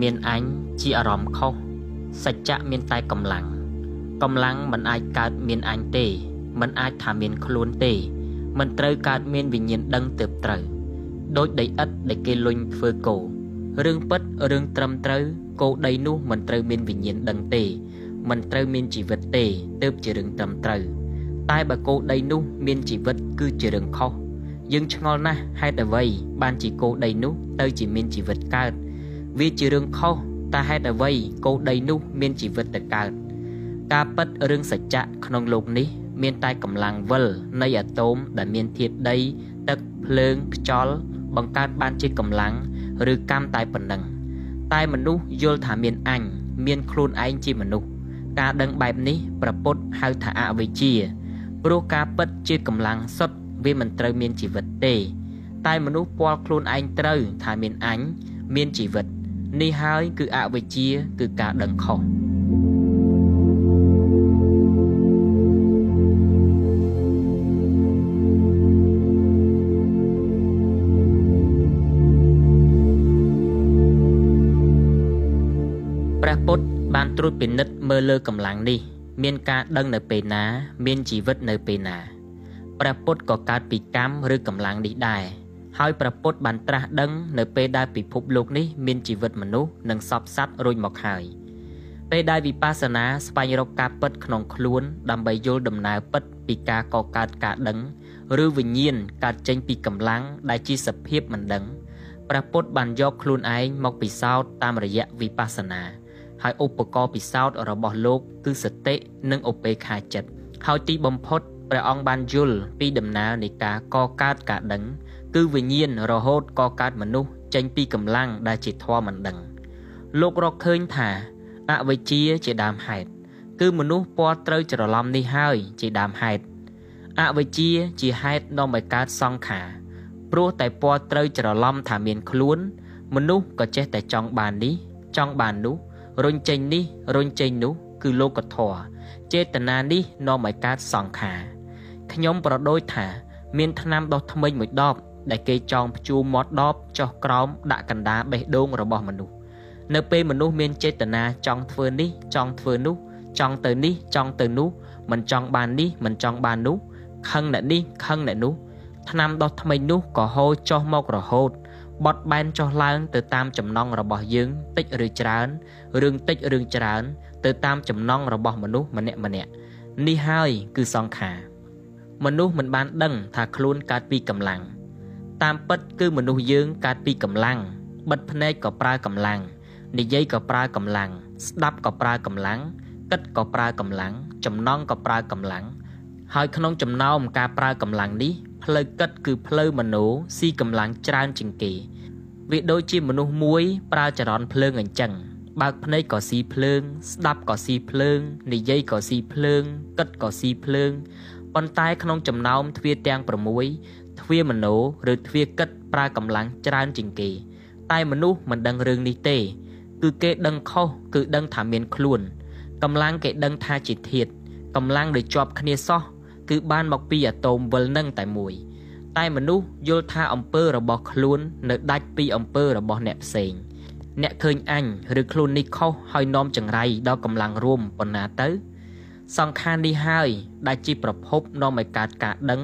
មានអញជាអារម្មណ៍ខុសសច្ចៈមានតែកម្លាំងកម្លាំងមិនអាចកើតមានអញទេមិនអាចថាមានខ្លួនទេមិនត្រូវកើតមានវិញ្ញាណដឹងទើបត្រូវដូចដីឥដ្ឋដែលគេលុញធ្វើគោរឿងពិតរឿងត្រឹមត្រូវគោដីនោះមិនត្រូវមានវិញ្ញាណដឹងទេ មិនត្រូវមានជីវិតទេទើបជារឿងត្រឹមត្រូវតែបើគោដីនោះមានជីវិតគឺជារឿងខុសយើងឆ្ងល់ណាស់ហេតុអ្វីបានជាគោដីនោះទៅជាមានជីវិតកើត វាជារឿងខុសតែហេតុអ្វីកូនដីនោះមានជីវិតទៅកើតការពិតរឿងសច្ចៈក្នុងលោកនេះ មានតែកម្លាំងវិលនៃអាតូមដែលមានធាតុដី ទឹកភ្លើងខ្យល់បង្កើតបានជាកម្លាំងឬកម្មតែប៉ុណ្ណឹងតែមនុស្សយល់ថាមានអញមានខ្លួនឯងជាមនុស្សការដឹងបែបនេះប្រពុតហៅថាអវិជ្ជាព្រោះការពិតជាកម្លាំងសុទ្ធវាមិនត្រូវមានជីវិតទេ តែមនុស្សពាល់ខ្លួនឯងត្រូវថាមានអញមានជីវិត នេះហើយគឺអវិជ្ជាគឺការដឹងខុសព្រះពុទ្ធបានត្រួតពិនិត្យមើលលើកម្លាំងនេះ មានការដឹងនៅពេលណា មានជីវិតនៅពេលណាព្រះពុទ្ធក៏កើតពីកម្មឬកម្លាំងនេះដែរ ហើយព្រះពុទ្ធបានត្រាស់ដឹងនៅពេលដែលពិភពលោកនេះមានជីវិតមនុស្សនិងសពសត្វរួចមកហើយពេលដែលវិបស្សនាស្វែងរកការពិតក្នុងខ្លួនដើម្បីយល់ដំណើរពិតពីការកកើតការដឹងឬវិញ្ញាណកើតចេញពីកម្លាំងដែលជាសភាពមិនដឹងព្រះពុទ្ធបានយកខ្លួនឯងមកពិសោធន៍តាមរយៈវិបស្សនាហើយឧបករណ៍ពិសោធន៍របស់លោកគឺសតិនិងឧបេក្ខាចិត្តហើយទីបំផុតព្រះអង្គបានយល់ពីដំណើរនៃការកកើតការដឹង គឺវិញ្ញាណរហូតកកើតមនុស្សចេញពីកម្លាំងដែលជាធម៌មិនដឹង លោករកឃើញថាអវិជ្ជាជាដើមហេតុគឺមនុស្សពាល់ត្រូវច្រឡំនេះហើយជាដើមហេតុអវិជ្ជាជាហេតុនាំឲ្យកើតសង្ខារព្រោះតែពាល់ត្រូវច្រឡំថាមានខ្លួន មនុស្សក៏ចេះតែចង់បាននេះចង់បាននោះរុញចេញនេះរុញចេញនោះគឺលោកធម៌ចេតនានេះនាំឲ្យកើតសង្ខារខ្ញុំប្រដូចថា មានថ្នាំដុសធ្មេញមួយដប ដែលគេចងព្យួរមាត់ដបចុះក្រោមដាក់កណ្ដាលបេះដូងរបស់មនុស្សនៅពេលមនុស្សមានចេតនាចង់ធ្វើនេះចង់ធ្វើនោះ ចង់ទៅនេះចង់ទៅនោះមិនចង់បាននេះមិនចង់បាននោះខឹងអ្នកនេះខឹងអ្នកនោះថ្នាំដុសធ្មេញនោះក៏ហូរចុះមករហូតបត់បែនចុះឡើងទៅតាមចំណងរបស់យើងតិចឬច្រើនរឿងតិចរឿងច្រើន ទៅតាមចំណងរបស់មនុស្សម្នាក់ម្នាក់នេះហើយគឺសង្ខារមនុស្សមិនបានដឹងថាខ្លួនកើតពីកម្លាំង តាមពិតគឺមនុស្សយើងកើតពីកម្លាំងបិទភ្នែកក៏ប្រើកម្លាំងនិយាយក៏ប្រើកម្លាំងស្ដាប់ក៏ប្រើកម្លាំងគិតក៏ប្រើកម្លាំងចំណងក៏ប្រើកម្លាំងហើយក្នុងចំណោមការប្រើកម្លាំងនេះផ្លូវគិតគឺផ្លូវមโนស៊ីកម្លាំងច្រើនជាងគេវាដូចជាមនុស្សមួយប្រើចរន្តភ្លើងអញ្ចឹងបើកភ្នែកក៏ស៊ីភ្លើង ស្ដាប់ក៏ស៊ីភ្លើង និយាយក៏ស៊ីភ្លើងគិតក៏ស៊ីភ្លើងប៉ុន្តែក្នុងចំណោមទ្វាទាំង6 ទ្វាមโนឬទ្វាគិតប្រើកម្លាំងច្រើនជាងគេ តែមនុស្សមិនដឹងរឿងនេះទេ គឺគេដឹងខុសគឺដឹងថាមានខ្លួនកម្លាំងគេដឹងថាជាធាតកម្លាំងដែលជាប់គ្នាសោះគឺបានមកពីអាតូមវិលនឹងតែមួយតែមនុស្សយល់ថាអំពើរបស់ខ្លួននៅដាច់ពីអំពើរបស់អ្នកផ្សេង អ្នកឃើញអញឬខ្លួននេះខុសហើយនាំចង្រៃដល់កម្លាំងរួមប៉ុណ្ណាទៅ សង្ខារនេះហើយដែលជាប្រភពនាំឲ្យកើតការដឹង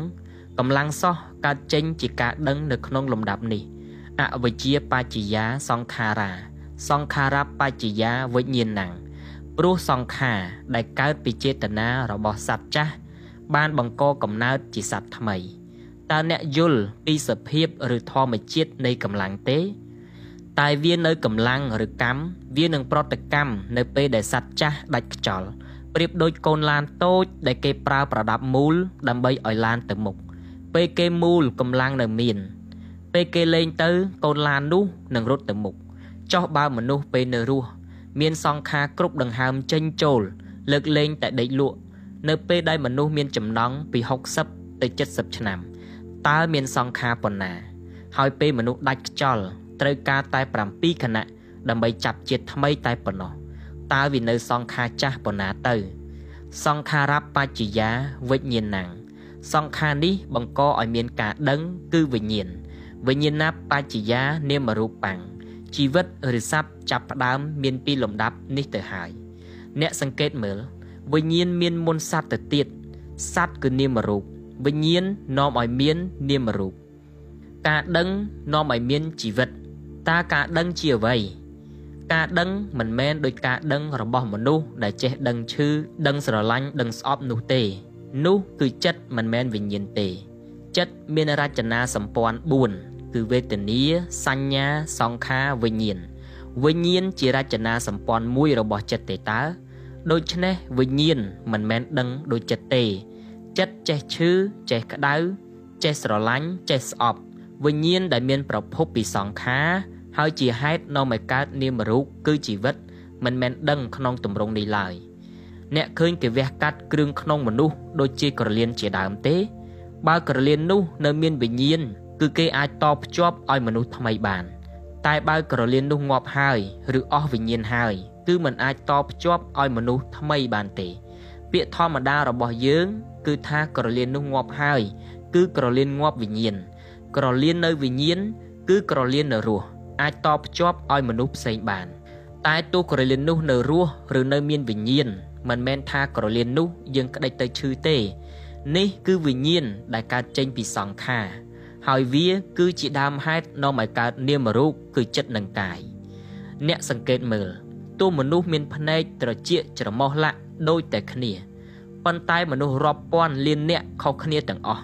កម្លាំងសោះកើតចេញជាការដឹងនៅក្នុងលំដាប់នេះអវិជ្ជាបច្ចយាសង្ខារា សង្ខារបច្ចយាវិញ្ញាណังព្រោះសង្ខារដែលកើតពីចេតនារបស់សត្វចាស់បានបង្កកំណើតជាសត្វថ្មីតើអ្នកយល់ពីសភាពឬធម្មជាតិនៃកម្លាំងទេតែវានៅកម្លាំងឬកម្មវានឹងប្រតិកម្មនៅពេលដែលសត្វចាស់ដាច់ខ្យល់ប្រៀបដូចកូនឡានតូចដែលគេប្រើប្រដាប់មូលដើម្បីឲ្យឡានទៅមុខ ពេលគេមូលកម្លាំងនៅមាន ពេលគេលេងទៅកូនឡាននោះនឹងរត់ទៅមុខចុះបើមនុស្សពេលនៅរស់មានសង្ខារគ្រប់ដង្ហើមចេញចូល លើកលែងតែដេកលក់នៅពេលដែលមនុស្សមានចំណង់ពី60ទៅ70ឆ្នាំតើមានសង្ខារប៉ុណ្ណា ហើយពេលមនុស្សដាច់ខ្យល់ត្រូវការតែ7ខណៈដើម្បីចាប់ជាតិថ្មីតែប៉ុណ្ណោះតើវានៅសង្ខារចាស់ប៉ុណ្ណាទៅ សង្ខារបច្ចយាវិញ្ញាណัง សង្ខារនេះបង្កឲ្យមានការដឹងគឺវិញ្ញាណវិញ្ញាណបច្ចយានាមរូបាំងជីវិតឬសត្វចាប់ផ្ដើមមានពីរលំដាប់នេះទៅហើយ អ្នកសង្កេតមើលវិញ្ញាណមានមុនសត្វទៅទៀតសត្វគឺនាមរូបវិញ្ញាណនាំឲ្យមាននាមរូបការដឹងនាំឲ្យមានជីវិតតើការដឹងជាអ្វីការដឹងមិនមែនដោយការដឹងរបស់មនុស្សដែលចេះដឹងឈឺដឹងស្រឡាញ់ដឹងស្អប់នោះទេ នោះគឺចិត្តមិនមែនវិញ្ញាណទេ ចិត្តមានរចនាសម្ព័ន្ធ4គឺវេទនាសញ្ញាសង្ខារវិញ្ញាណវិញ្ញាណជារចនាសម្ព័ន្ធមួយរបស់ចិត្តទេតើដូច្នេះវិញ្ញាណមិនមែនដឹងដូចចិត្តទេ ចិត្តចេះឈឺចេះក្តៅចេះស្រឡាញ់ចេះស្អប់វិញ្ញាណដែលមានប្រភពពីសង្ខារហើយជាហេតុនាំឲ្យកើតនាមរូបគឺជីវិត មិនមែនដឹងក្នុងទម្រង់នេះឡើយ អ្នកឃើញគេវះកាត់គ្រឿងក្នុងមនុស្សដូចជាក្រលៀនជាដើមទេ បើក្រលៀននោះនៅមានវិញ្ញាណគឺគេអាចតភ្ជាប់ឲ្យមនុស្សថ្មីបាន តែបើក្រលៀននោះងាប់ហើយឬអស់វិញ្ញាណហើយគឺមិនអាចតភ្ជាប់ឲ្យមនុស្សថ្មីបានទេ ពាក្យធម្មតារបស់យើង គឺថាក្រលៀននោះងាប់ហើយគឺក្រលៀនងាប់វិញ្ញាណក្រលៀននៅវិញ្ញាណគឺក្រលៀននៅរស់អាចតភ្ជាប់ឲ្យមនុស្សផ្សេងបាន តែទោះក្រលៀននោះនៅរស់ឬនៅមានវិញ្ញាណ មិនមែនថាក្រលៀននោះយើងក្តិចទៅឈឺទេ នេះគឺវិញ្ញាណដែលកើតចេញពីសង្ខារហើយវាគឺជាដើមហេតុនាំឲ្យកើតនាមរូបគឺចិត្តនិងកាយអ្នកសង្កេតមើលទោះមនុស្សមានភ្នែកត្រចៀកច្រមុះលាក់ដូចតែគ្នាប៉ុន្តែមនុស្សរាប់ពាន់លានអ្នកខុសគ្នាទាំងអស់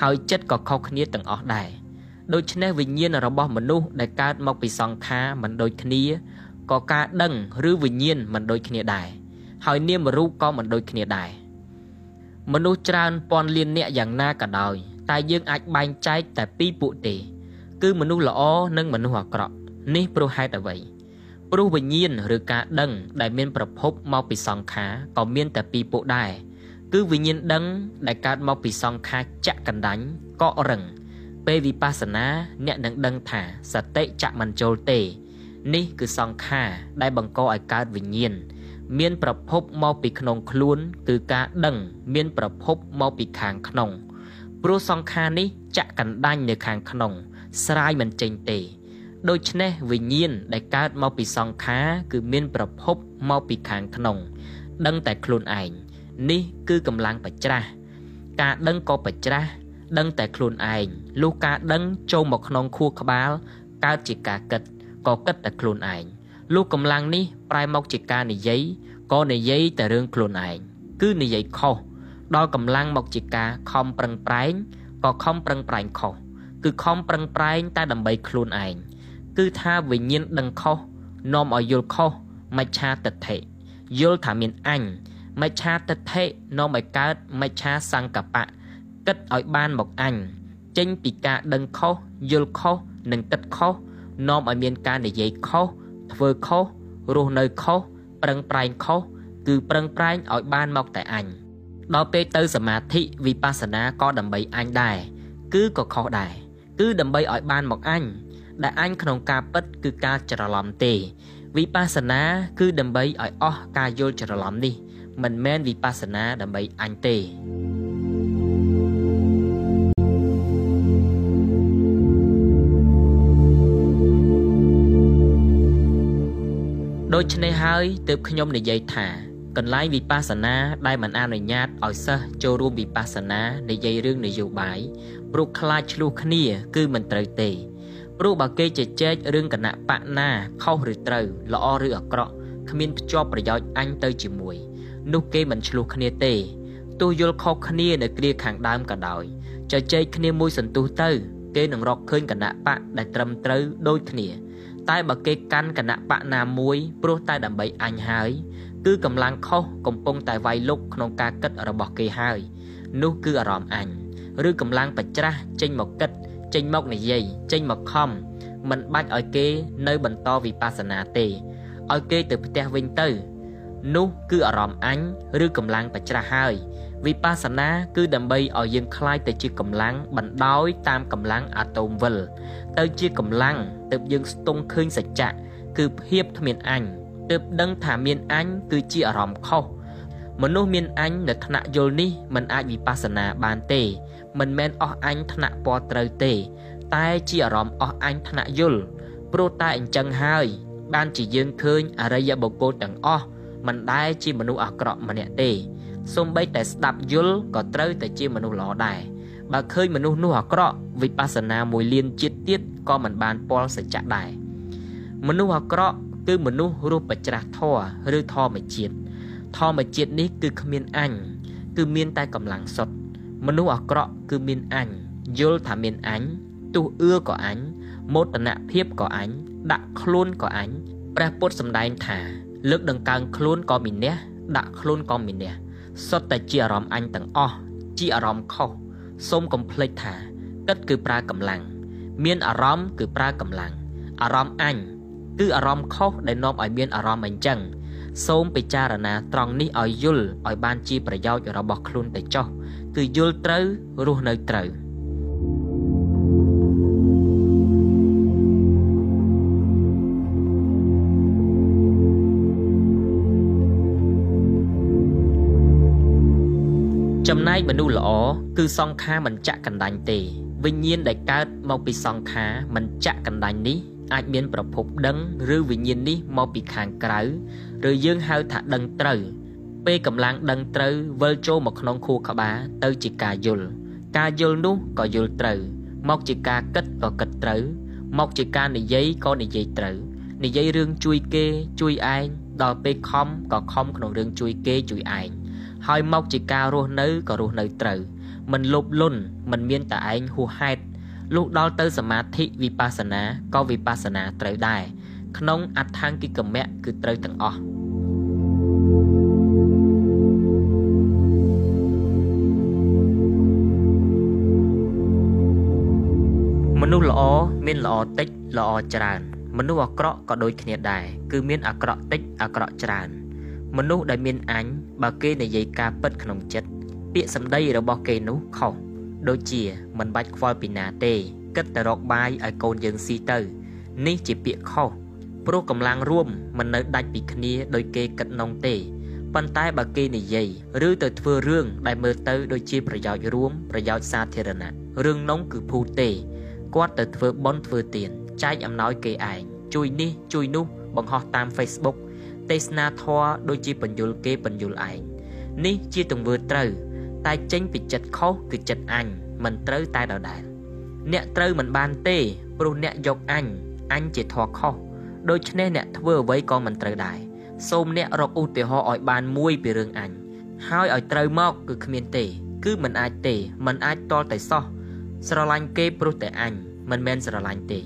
ហើយចិត្តក៏ខុសគ្នាទាំងអស់ដែរដូច្នេះវិញ្ញាណរបស់មនុស្សដែលកើតមកពីសង្ខារមិនដូចគ្នាក៏ការដឹងឬវិញ្ញាណមិនដូចគ្នាដែរ ហើយនាមរូបក៏មិនដូចគ្នាដែរមនុស្សច្រើនពាន់លានអ្នកយ៉ាងណាក៏ដោយតែយើងអាចបែងចែកតែពីរពួកទេ គឺមនុស្សល្អនិងមនុស្សអាក្រក់នេះព្រោះហេតុអ្វីព្រោះវិញ្ញាណឬការដឹងដែលមានប្រភពមកពីសង្ខារក៏មានតែពីរពួកដែរគឺវិញ្ញាណដឹងដែលកើតមកពីសង្ខារចៈកណ្ដាញ់កករឹងពេលវិបស្សនាអ្នកនឹងដឹងថាសតិចៈមិនចូលទេ នេះគឺសង្ខារដែលបង្កឲ្យកើតវិញ្ញាណ មានប្រភពមកពីក្នុងខ្លួនគឺការដឹង មានប្រភពមកពីខាងក្នុង ព្រោះសង្ខារនេះចាក់កណ្ដាញ់នៅខាងក្នុង ស្រាយមិនចេញទេដូច្នេះវិញ្ញាណដែលកើតមកពីសង្ខារគឺមានប្រភពមកពីខាងក្នុង ដឹងតែខ្លួនឯងនេះគឺកម្លាំងបច្ច្រាស់ការដឹងក៏បច្ច្រាស់ដឹងតែខ្លួនឯងលុះការដឹងចូលមកក្នុងខួរក្បាលកើតជាការគិតក៏គិតតែខ្លួនឯង លុះកម្លាំងនេះប្រែមកជាការនិយាយក៏និយាយតែរឿងខ្លួនឯងគឺនិយាយខុសដល់កម្លាំងមកជាការខំប្រឹងប្រែងក៏ខំប្រឹងប្រែងខុសគឺខំប្រឹងប្រែងតែដើម្បីខ្លួនឯងគឺថាវិញ្ញាណដឹងខុសនាំឲ្យយល់ខុសមច្ឆាទិដ្ឋិយល់ថាមានអញមច្ឆាទិដ្ឋិនាំឲ្យកើតមច្ឆាសង្កបៈគិតឲ្យបានមកអញចេញពីការដឹងខុសយល់ខុសនិងគិតខុសនាំឲ្យមានការនិយាយខុស ធ្វើខុសរស់នៅខុសប្រឹងប្រែងខុសគឺប្រឹងប្រែងឲ្យបានមកតែអញដល់ពេលទៅសមាធិវិបស្សនាក៏ដើម្បីអញដែរគឺក៏ខុសដែរគឺដើម្បីឲ្យបានមកអញដែលអញក្នុងការពិតគឺការច្រឡំទេ វិបស្សនាគឺដើម្បីឲ្យអស់ការយល់ច្រឡំនេះ មិនមែនវិបស្សនាដើម្បីអញទេ ដូច្នេះហើយទើបខ្ញុំនិយាយថា កន្លែងវិបស្សនាដែលមិនអនុញ្ញាតឲ្យសិស្សចូលរួមវិបស្សនានិយាយរឿងនយោបាយព្រោះខ្លាចឆ្លោះគ្នា គឺមិនត្រូវទេព្រោះបើគេជជែករឿងគណៈបកណាខុសឬត្រូវ ល្អឬអាក្រក់គ្មានភ្ជាប់ប្រយោជន៍អញទៅជាមួយនោះគេមិនឆ្លោះគ្នាទេទោះយល់ខុសគ្នានៅគ្រាខាងដើមក៏ដោយជជែកគ្នាមួយសន្ទុះទៅ គេនឹងរកឃើញគណៈបកដែលត្រឹមត្រូវដូចគ្នា តែបើគេកាន់គណៈបកណាមួយព្រោះតែដើម្បីអញហើយ គឺកម្លាំងខុសកំពុងតែវាយលុកក្នុងការគិតរបស់គេហើយ នោះគឺអារម្មណ៍អញឬកម្លាំងបច្ច្រាស់ចេញមកគិត ចេញមកនិយាយចេញមកខំមិនបាច់ឲ្យគេនៅបន្តវិបស្សនាទេឲ្យគេទៅផ្ទះវិញទៅ នោះគឺអារម្មណ៍អញឬកម្លាំងបច្ច្រាស់ហើយវិបស្សនាគឺដើម្បីឲ្យយើងคลายទៅជាកម្លាំងបណ្ដោយតាមកម្លាំងអាតូមវិលទៅជាកម្លាំងទើបយើងស្ទង់ឃើញសច្ចៈគឺភាពគ្មានអញទើបដឹងថាមានអញគឺជាអារម្មណ៍ខុសមនុស្សមានអញនៅថ្នាក់យល់នេះមិនអាចវិបស្សនាបានទេ មិនមែនអស់អញថ្នាក់ពណ៌ត្រូវទេ តែជាអារម្មណ៍អស់អញថ្នាក់យល់ ព្រោះតែអញ្ចឹងហើយ បានជាយើងឃើញអរិយបុគ្គលទាំងអស់ មិនដែលជាមនុស្សអាក្រក់ម្នាក់ទេសូម្បីតែស្ដាប់យល់ក៏ត្រូវតែជាមនុស្សល្អដែរបើឃើញមនុស្សនោះអាក្រក់វិបស្សនាមួយលានជាតិទៀតក៏មិនបានពលសច្ចៈដែរមនុស្សអាក្រក់គឺមនុស្សរូបច្រាស់ធរឬធម្មជាតិធម្មជាតិនេះគឺគ្មានអញគឺមានតែកម្លាំងសុទ្ធមនុស្សអាក្រក់គឺមានអញយល់ថាមានអញទុះអឿក៏អញមោទនភាពក៏អញដាក់ខ្លួនក៏អញព្រះពុទ្ធសម្ដែងថា លើកដង្កើងខ្លួនក៏មានះដាក់ខ្លួនក៏មានះសុទ្ធតែជាអារម្មណ៍អញទាំងអស់ជាអារម្មណ៍ខុសសូមកុំភ្លេចថាគិតគឺប្រើកម្លាំងមានអារម្មណ៍គឺប្រើកម្លាំងអារម្មណ៍អញគឺអារម្មណ៍ខុសដែលនាំឲ្យមានអារម្មណ៍អញ្ចឹងសូមពិចារណាត្រង់នេះឲ្យយល់ឲ្យបានជាប្រយោជន៍របស់ខ្លួនទៅចុះគឺយល់ត្រូវរស់នៅត្រូវ ចំណែកមនុស្សល្អគឺសង្ខារមិនចាក់កណ្ដាញ់ទេ វិញ្ញាណដែលកើតមកពីសង្ខារមិនចាក់កណ្ដាញ់នេះអាចមានប្រភពដឹងឬវិញ្ញាណនេះមកពីខាងក្រៅឬយើងហៅថាដឹងត្រូវពេលកម្លាំងដឹងត្រូវវិលចូលមកក្នុងខួរក្បាលទៅជាការយល់ការយល់នោះក៏យល់ត្រូវមកជាការគិតក៏គិតត្រូវមកជាការនិយាយក៏និយាយត្រូវនិយាយរឿងជួយគេជួយឯងដល់ពេលខំក៏ខំក្នុងរឿងជួយគេជួយឯង ហើយមកជាការរស់នៅក៏រស់នៅត្រូវមិនលោភលន់មិនមានតែឯងហួសហេតុលុះដល់ទៅសមាធិវិបស្សនាក៏វិបស្សនាត្រូវដែរក្នុងអដ្ឋង្គិកមៈគឺត្រូវទាំងអស់មនុស្សល្អមានល្អតិចល្អច្រើនមនុស្សអាក្រក់ក៏ដូចគ្នាដែរគឺមានអាក្រក់តិចអាក្រក់ច្រើន មនុស្សដែលមានអញបើគេនិយាយការពិតក្នុងចិត្តពាក្យសម្ដីរបស់គេនោះខុសដូចជាមិនបាច់ខ្វល់ពីណាទេគិតតែរកបាយឲ្យកូនយើងស៊ីទៅ នេះជាពាក្យខុសព្រោះកម្លាំងរួមមិននៅដាច់ពីគ្នាដោយគេគិតនងទេប៉ុន្តែបើគេនិយាយឬទៅធ្វើរឿងដែលមើលទៅដូចជាប្រយោជន៍រួមប្រយោជន៍សាធារណៈរឿងនងគឺភូតទេគាត់ទៅធ្វើបន់ធ្វើទានចែកអំណោយគេឯងជួយនេះជួយនោះបង្ហោះតាម Facebook ទេសនាធម៌ដូចជាបញ្យលគេបញ្យលឯងនេះជាទង្វើត្រូវ តែចេញពីចិត្តខុសគឺចិត្តអញមិនត្រូវតែដដែលអ្នកត្រូវមិនបានទេព្រោះអ្នកយកអញអញជាធေါ်ខុសដូច្នេះអ្នកធ្វើអ្វីក៏មិនត្រូវដែរសូមអ្នករកឧទាហរណ៍ឲ្យបានមួយពីរឿងអញហើយឲ្យត្រូវមកគឺគ្មានទេ គឺមិនអាចទេមិនអាចតល់តែសោះស្រឡាញ់គេព្រោះតែអញមិនមែនស្រឡាញ់ទេ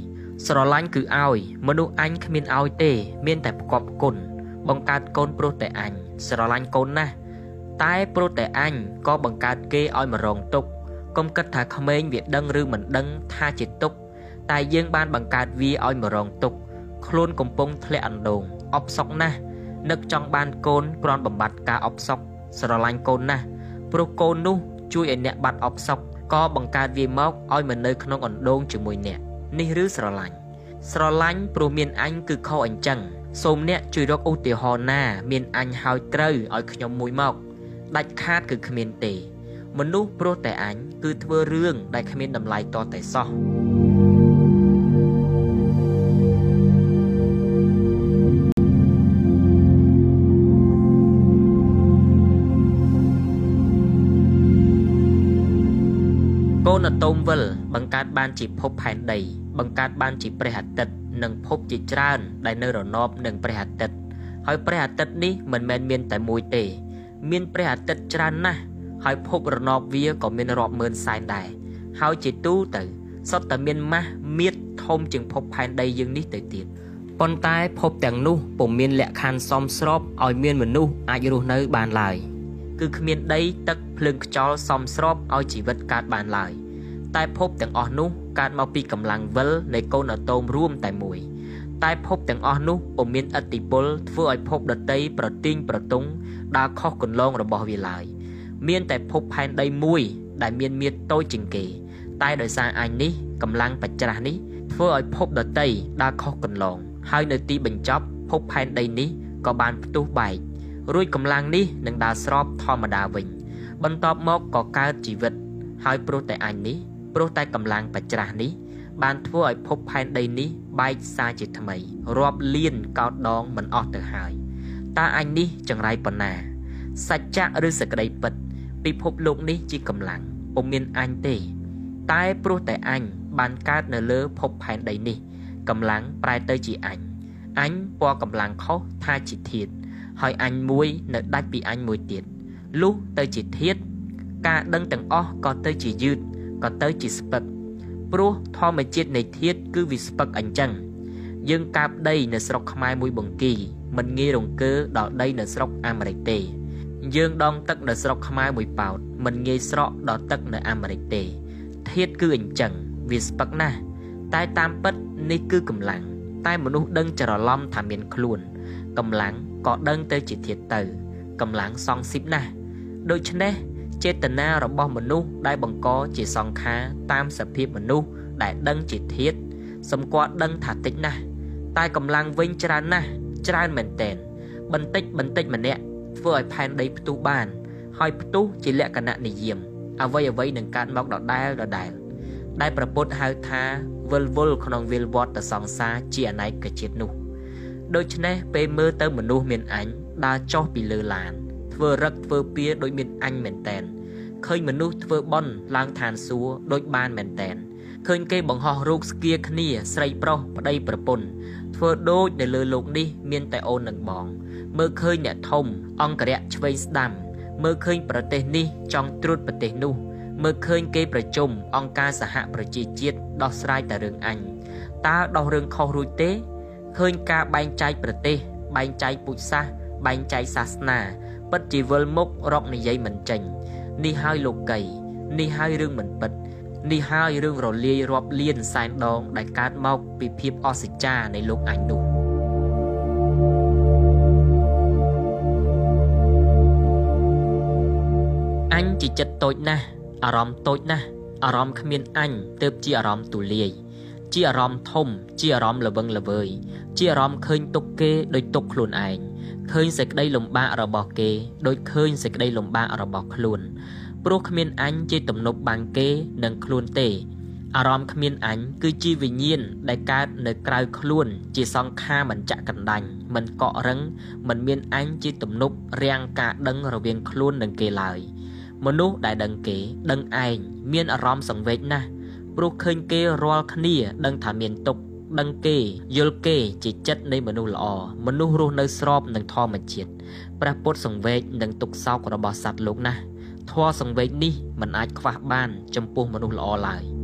ស្រឡាញ់គឺឲ្យមនុស្សអញគ្មានឲ្យទេ មានតែប្រកបគុណ បង្កើតកូនព្រោះតែអញស្រឡាញ់កូនណាស់តែព្រោះតែអញក៏បង្កើតគេឲ្យមករងទុក្ខកុំគិតថាក្មេងវាដឹងឬមិនដឹងថាជាទុក្ខតែយើងបានបង្កើតវាឲ្យមករងទុក្ខខ្លួនកំពុងធ្លាក់អណ្ដូងអបសក់ណាស់នឹកចង់បានកូនគ្រាន់បំបត្តិការអបសក់ស្រឡាញ់កូនណាស់ព្រោះកូននោះជួយឲ្យអ្នកបាត់អបសក់ក៏បង្កើតវាមកឲ្យមកនៅក្នុងអណ្ដូងជាមួយអ្នកនេះឬស្រឡាញ់ស្រឡាញ់ព្រោះមានអញគឺខុសអញ្ចឹង សូមអ្នកជួយរកឧទាហរណ៍ណា មានអញហើយត្រូវឲ្យខ្ញុំមួយមកដាច់ខាតគឺគ្មានទេ មនុស្សព្រោះតែអញគឺធ្វើរឿងដែលគ្មានតម្លៃតតែសោះកូនអាតូមវិលបង្កើតបានជាភពផែនដី បង្កើតបានជាព្រះអាទិត្យ និងភពជាច្រើន ដែលនៅរណបនឹងព្រះអាទិត្យហើយព្រះអាទិត្យនេះមិនមែនមានតែមួយទេ មានព្រះអាទិត្យច្រើនណាស់ហើយភពរណបវាក៏មានរាប់ម៉ឺនសែនដែរហើយជាទូទៅសុទ្ធតែមានម៉ាស់មៀតធំជាងភពផែនដីយើងនេះទៅទៀតប៉ុន្តែភពទាំងនោះពុំមានលក្ខខណ្ឌសមស្របឲ្យមានមនុស្សអាចរស់នៅបានឡើយគឺគ្មានដីទឹកភ្លើងខ្យល់សមស្របឲ្យជីវិតកើតបានឡើយតែភពទាំងអស់នោះ កើតមកពីកម្លាំងវិលនៃកូនអាតូមរួមតែមួយតែភពទាំងអស់នោះពុំមានឥទ្ធិពលធ្វើឲ្យភពដតីប្រទីងប្រទង់ដើរខុសគន្លងរបស់វាឡើយមានតែភពផែនដីមួយដែលមានមាឌតូចជាងគេ តែដោយសារអញនេះកម្លាំងបច្ច្រាស់នេះធ្វើឲ្យភពដតីដើរខុសគន្លង ហើយនៅទីបញ្ចប់ភពផែនដីនេះក៏បានផ្ទុះបែករួចកម្លាំងនេះនឹងដើរស្របធម្មតាវិញ បន្ទាប់មកក៏កើតជីវិត ហើយព្រោះតែអញនេះ ព្រោះតែកម្លាំងបច្ច្រាស់នេះ បានធ្វើឲ្យភពផែនដីនេះបែកសារជាថ្មីរាប់លានកោតដងមិនអស់ទៅហើយតើអញនេះចង្រៃប៉ុណ្ណាសច្ចៈឬសក្តីពិត ពិភពលោកនេះជាកម្លាំងពុំមានអញទេ តែព្រោះតែអញបានកើតនៅលើភពផែនដីនេះកម្លាំងប្រែទៅជាអញអញពណ៌កម្លាំងខុសថាជាធាតហើយអញមួយនៅដាច់ពីអញមួយទៀតលុះទៅជាធាតការដឹងទាំងអស់ក៏ទៅជាយឺត ក៏ទៅជាស្ពឹកព្រោះធម្មជាតិនៃធាតគឺវាស្ពឹកអញ្ចឹងយើងកាបដីនៅស្រុកខ្មែរមួយបង្គីមិនងាយរង្គើដល់ដីនៅស្រុកអាមេរិកទេ យើងដងទឹកនៅស្រុកខ្មែរមួយប៉ោតមិនងាយស្រកដល់ទឹកនៅអាមេរិកទេធាតគឺអញ្ចឹងវាស្ពឹកណាស់តែតាមពិតនេះគឺកម្លាំងតែមនុស្សដឹងច្រឡំថាមានខ្លួនកម្លាំងក៏ដឹងទៅជាធាតទៅ កម្លាំងសងស៊ីបណាស់ដូច្នេះ ចេតនារបស់មនុស្សដែលបង្កជាសង្ខារតាមសភាពមនុស្សដែលដឹងជាធាតសម្គាល់ដឹងថាតិចណាស់តែកម្លាំងវិញច្រើនណាស់ច្រើនមែនតែនបន្តិចបន្តិចម្នាក់ធ្វើឲ្យផែនដីផ្ទុះបាន ហើយផ្ទុះជាលក្ខណៈនិយមអ្វីអ្វីនឹងកើតមកដដែលដដែលដែលប្រពុតហៅថាវិលវល់ក្នុងវិលវត្តសង្សារជាអនេកជាតិនោះដូច្នេះពេលមើលទៅមនុស្សមានអញដើរចុះពីលើឡាន ធ្វើរឹកធ្វើពៀដោយមានអញមែនតែនឃើញមនុស្សធ្វើបន់ឡើងឋានសួគ៌ដោយបានមែនតែនឃើញគេបង្ហោះរូបស្គៀគ្នាស្រីប្រុសប្តីប្រពន្ធធ្វើដូចនៅលើលោកនេះមានតែអូននិងបង មើលឃើញអ្នកធំ អង្គរៈឆ្វេងស្ដាំ មើលឃើញប្រទេសនេះចង់ត្រួតប្រទេសនោះ មើលឃើញគេប្រជុំអង្គការសហប្រជាជាតិដោះស្រាយតែរឿងអញតើដោះរឿងខុសរួចទេឃើញការបែងចែកប្រទេស បែងចែកពុជសាសបែងចែកសាសនា ពិតជាវិលមុខរកនិយាយមិនចេញនេះហើយលោកីនេះហើយរឿងមិនពិតនេះហើយរឿងរលាយរាប់លានសែនដង ដែលកើតមកពីភាពអស្ចារ្យនៃលោកអញនោះអញជាចិត្តតូចណាស់អារម្មណ៍តូចណាស់អារម្មណ៍គ្មានអញទើបជាអារម្មណ៍ទូលាយជាអារម្មណ៍ធំ ជាអារម្មណ៍ល្វឹងល្វើយជាអារម្មណ៍ឃើញទុកគេដោយទុកខ្លួនឯង ឃើញសេចក្តីលំបាករបស់គេដូចឃើញសេចក្តីលំបាករបស់ខ្លួនព្រោះគ្មានអញជាទំនប់បាំងគេនឹងខ្លួនទេអារម្មណ៍គ្មានអញគឺជាវិញ្ញាណដែលកើតនៅក្រៅខ្លួន ជាសង្ខារមិនចាក់កណ្ដាញ់មិនកក់រឹងមិនមានអញជាទំនប់រាំងការដឹងរវាងខ្លួននិងគេឡើយមនុស្សដែលដឹងគេ ដឹងឯងមានអារម្មណ៍សង្វេគណាស់ព្រោះឃើញគេរាល់គ្នា ដឹងថាមានទុក្ខ ដឹងគេយល់គេជាចិត្តនៃមនុស្សល្អមនុស្សរស់នៅស្របនឹងធម្មជាតិព្រះពុទ្ធសង្វេគនឹងទុកសោករបស់សត្វលោកណាស់ធម៌សង្វេគនេះមិនអាចខ្វះបាន ចំពោះមនុស្សល្អឡើយ